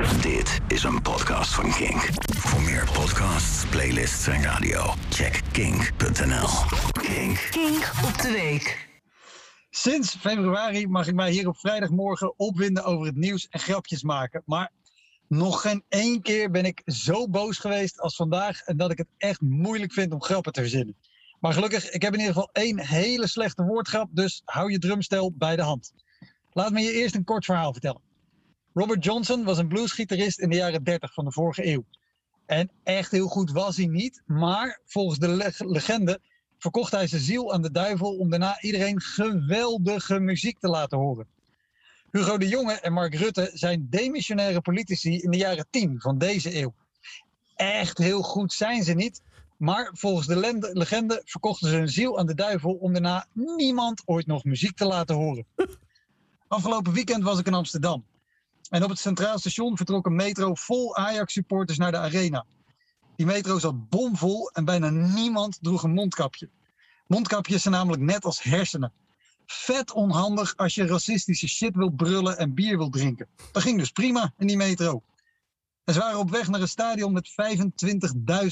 Dit is een podcast van Kink. Voor meer podcasts, playlists en radio, check kink.nl. Kink. Kink op de week. Sinds februari mag ik mij hier op vrijdagmorgen opwinden over het nieuws en grapjes maken. Maar nog geen één keer ben ik zo boos geweest als vandaag en dat ik het echt moeilijk vind om grappen te verzinnen. Maar gelukkig, ik heb in ieder geval één hele slechte woordgrap, dus hou je drumstel bij de hand. Laat me je eerst een kort verhaal vertellen. Robert Johnson was een bluesgitarist in de jaren 30 van de vorige eeuw. En echt heel goed was hij niet, maar volgens de legende verkocht hij zijn ziel aan de duivel om daarna iedereen geweldige muziek te laten horen. Hugo de Jonge en Mark Rutte zijn demissionaire politici in de jaren 10 van deze eeuw. Echt heel goed zijn ze niet, maar volgens de legende verkochten ze hun ziel aan de duivel om daarna niemand ooit nog muziek te laten horen. Afgelopen weekend was ik in Amsterdam. En op het Centraal Station vertrok een metro vol Ajax-supporters naar de arena. Die metro zat bomvol en bijna niemand droeg een mondkapje. Mondkapjes zijn namelijk net als hersenen. Vet onhandig als je racistische shit wil brullen en bier wil drinken. Dat ging dus prima in die metro. En ze waren op weg naar een stadion met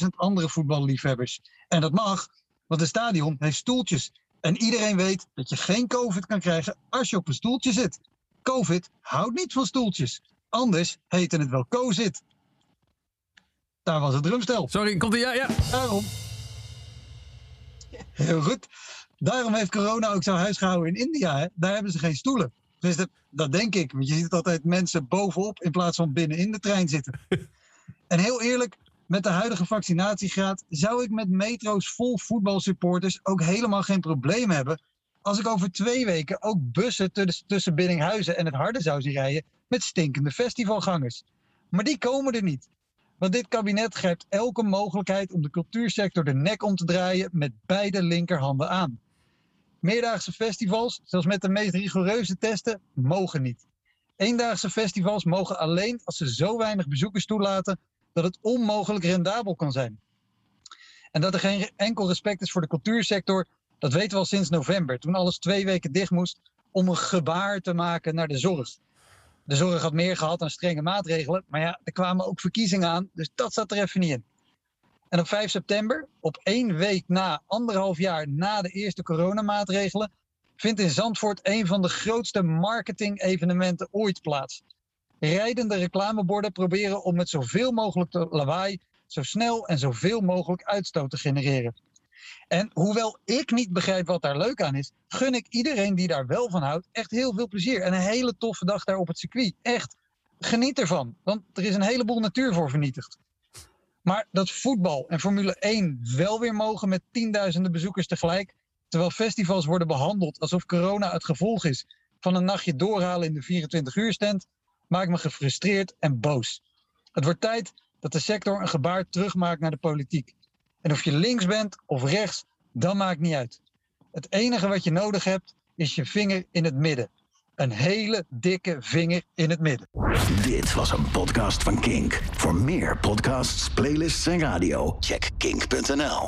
25.000 andere voetballiefhebbers. En dat mag, want het stadion heeft stoeltjes. En iedereen weet dat je geen COVID kan krijgen als je op een stoeltje zit. COVID houdt niet van stoeltjes. Anders heette het wel COVID. Daar was het drumstel. Sorry, komt er? Ja, ja. Daarom. Heel goed. Daarom heeft corona ook zo huisgehouden in India. Hè? Daar hebben ze geen stoelen. Dus dat, dat denk ik. Want je ziet altijd mensen bovenop in plaats van binnen in de trein zitten. en heel eerlijk, met de huidige vaccinatiegraad zou ik met metro's vol voetbalsupporters ook helemaal geen probleem hebben als ik over twee weken ook bussen tussen Biddinghuizen en het Harde zou zien rijden met stinkende festivalgangers. Maar die komen er niet. Want dit kabinet grijpt elke mogelijkheid om de cultuursector de nek om te draaien met beide linkerhanden aan. Meerdaagse festivals, zelfs met de meest rigoureuze testen, mogen niet. Eendaagse festivals mogen alleen als ze zo weinig bezoekers toelaten dat het onmogelijk rendabel kan zijn. En dat er geen enkel respect is voor de cultuursector, dat weten we al sinds november, toen alles twee weken dicht moest om een gebaar te maken naar de zorg. De zorg had meer gehad aan strenge maatregelen, maar ja, er kwamen ook verkiezingen aan, dus dat zat er even niet in. En op 5 september, op één week na, anderhalf jaar na de eerste coronamaatregelen, vindt in Zandvoort een van de grootste marketing-evenementen ooit plaats. Rijdende reclameborden proberen om met zoveel mogelijk lawaai zo snel en zoveel mogelijk uitstoot te genereren. En hoewel ik niet begrijp wat daar leuk aan is, gun ik iedereen die daar wel van houdt echt heel veel plezier. En een hele toffe dag daar op het circuit. Echt, geniet ervan. Want er is een heleboel natuur voor vernietigd. Maar dat voetbal en Formule 1 wel weer mogen met tienduizenden bezoekers tegelijk, terwijl festivals worden behandeld alsof corona het gevolg is van een nachtje doorhalen in de 24 uur stand, maakt me gefrustreerd en boos. Het wordt tijd dat de sector een gebaar terugmaakt naar de politiek. En of je links bent of rechts, dat maakt niet uit. Het enige wat je nodig hebt is je vinger in het midden. Een hele dikke vinger in het midden. Dit was een podcast van Kink. Voor meer podcasts, playlists en radio, check kink.nl.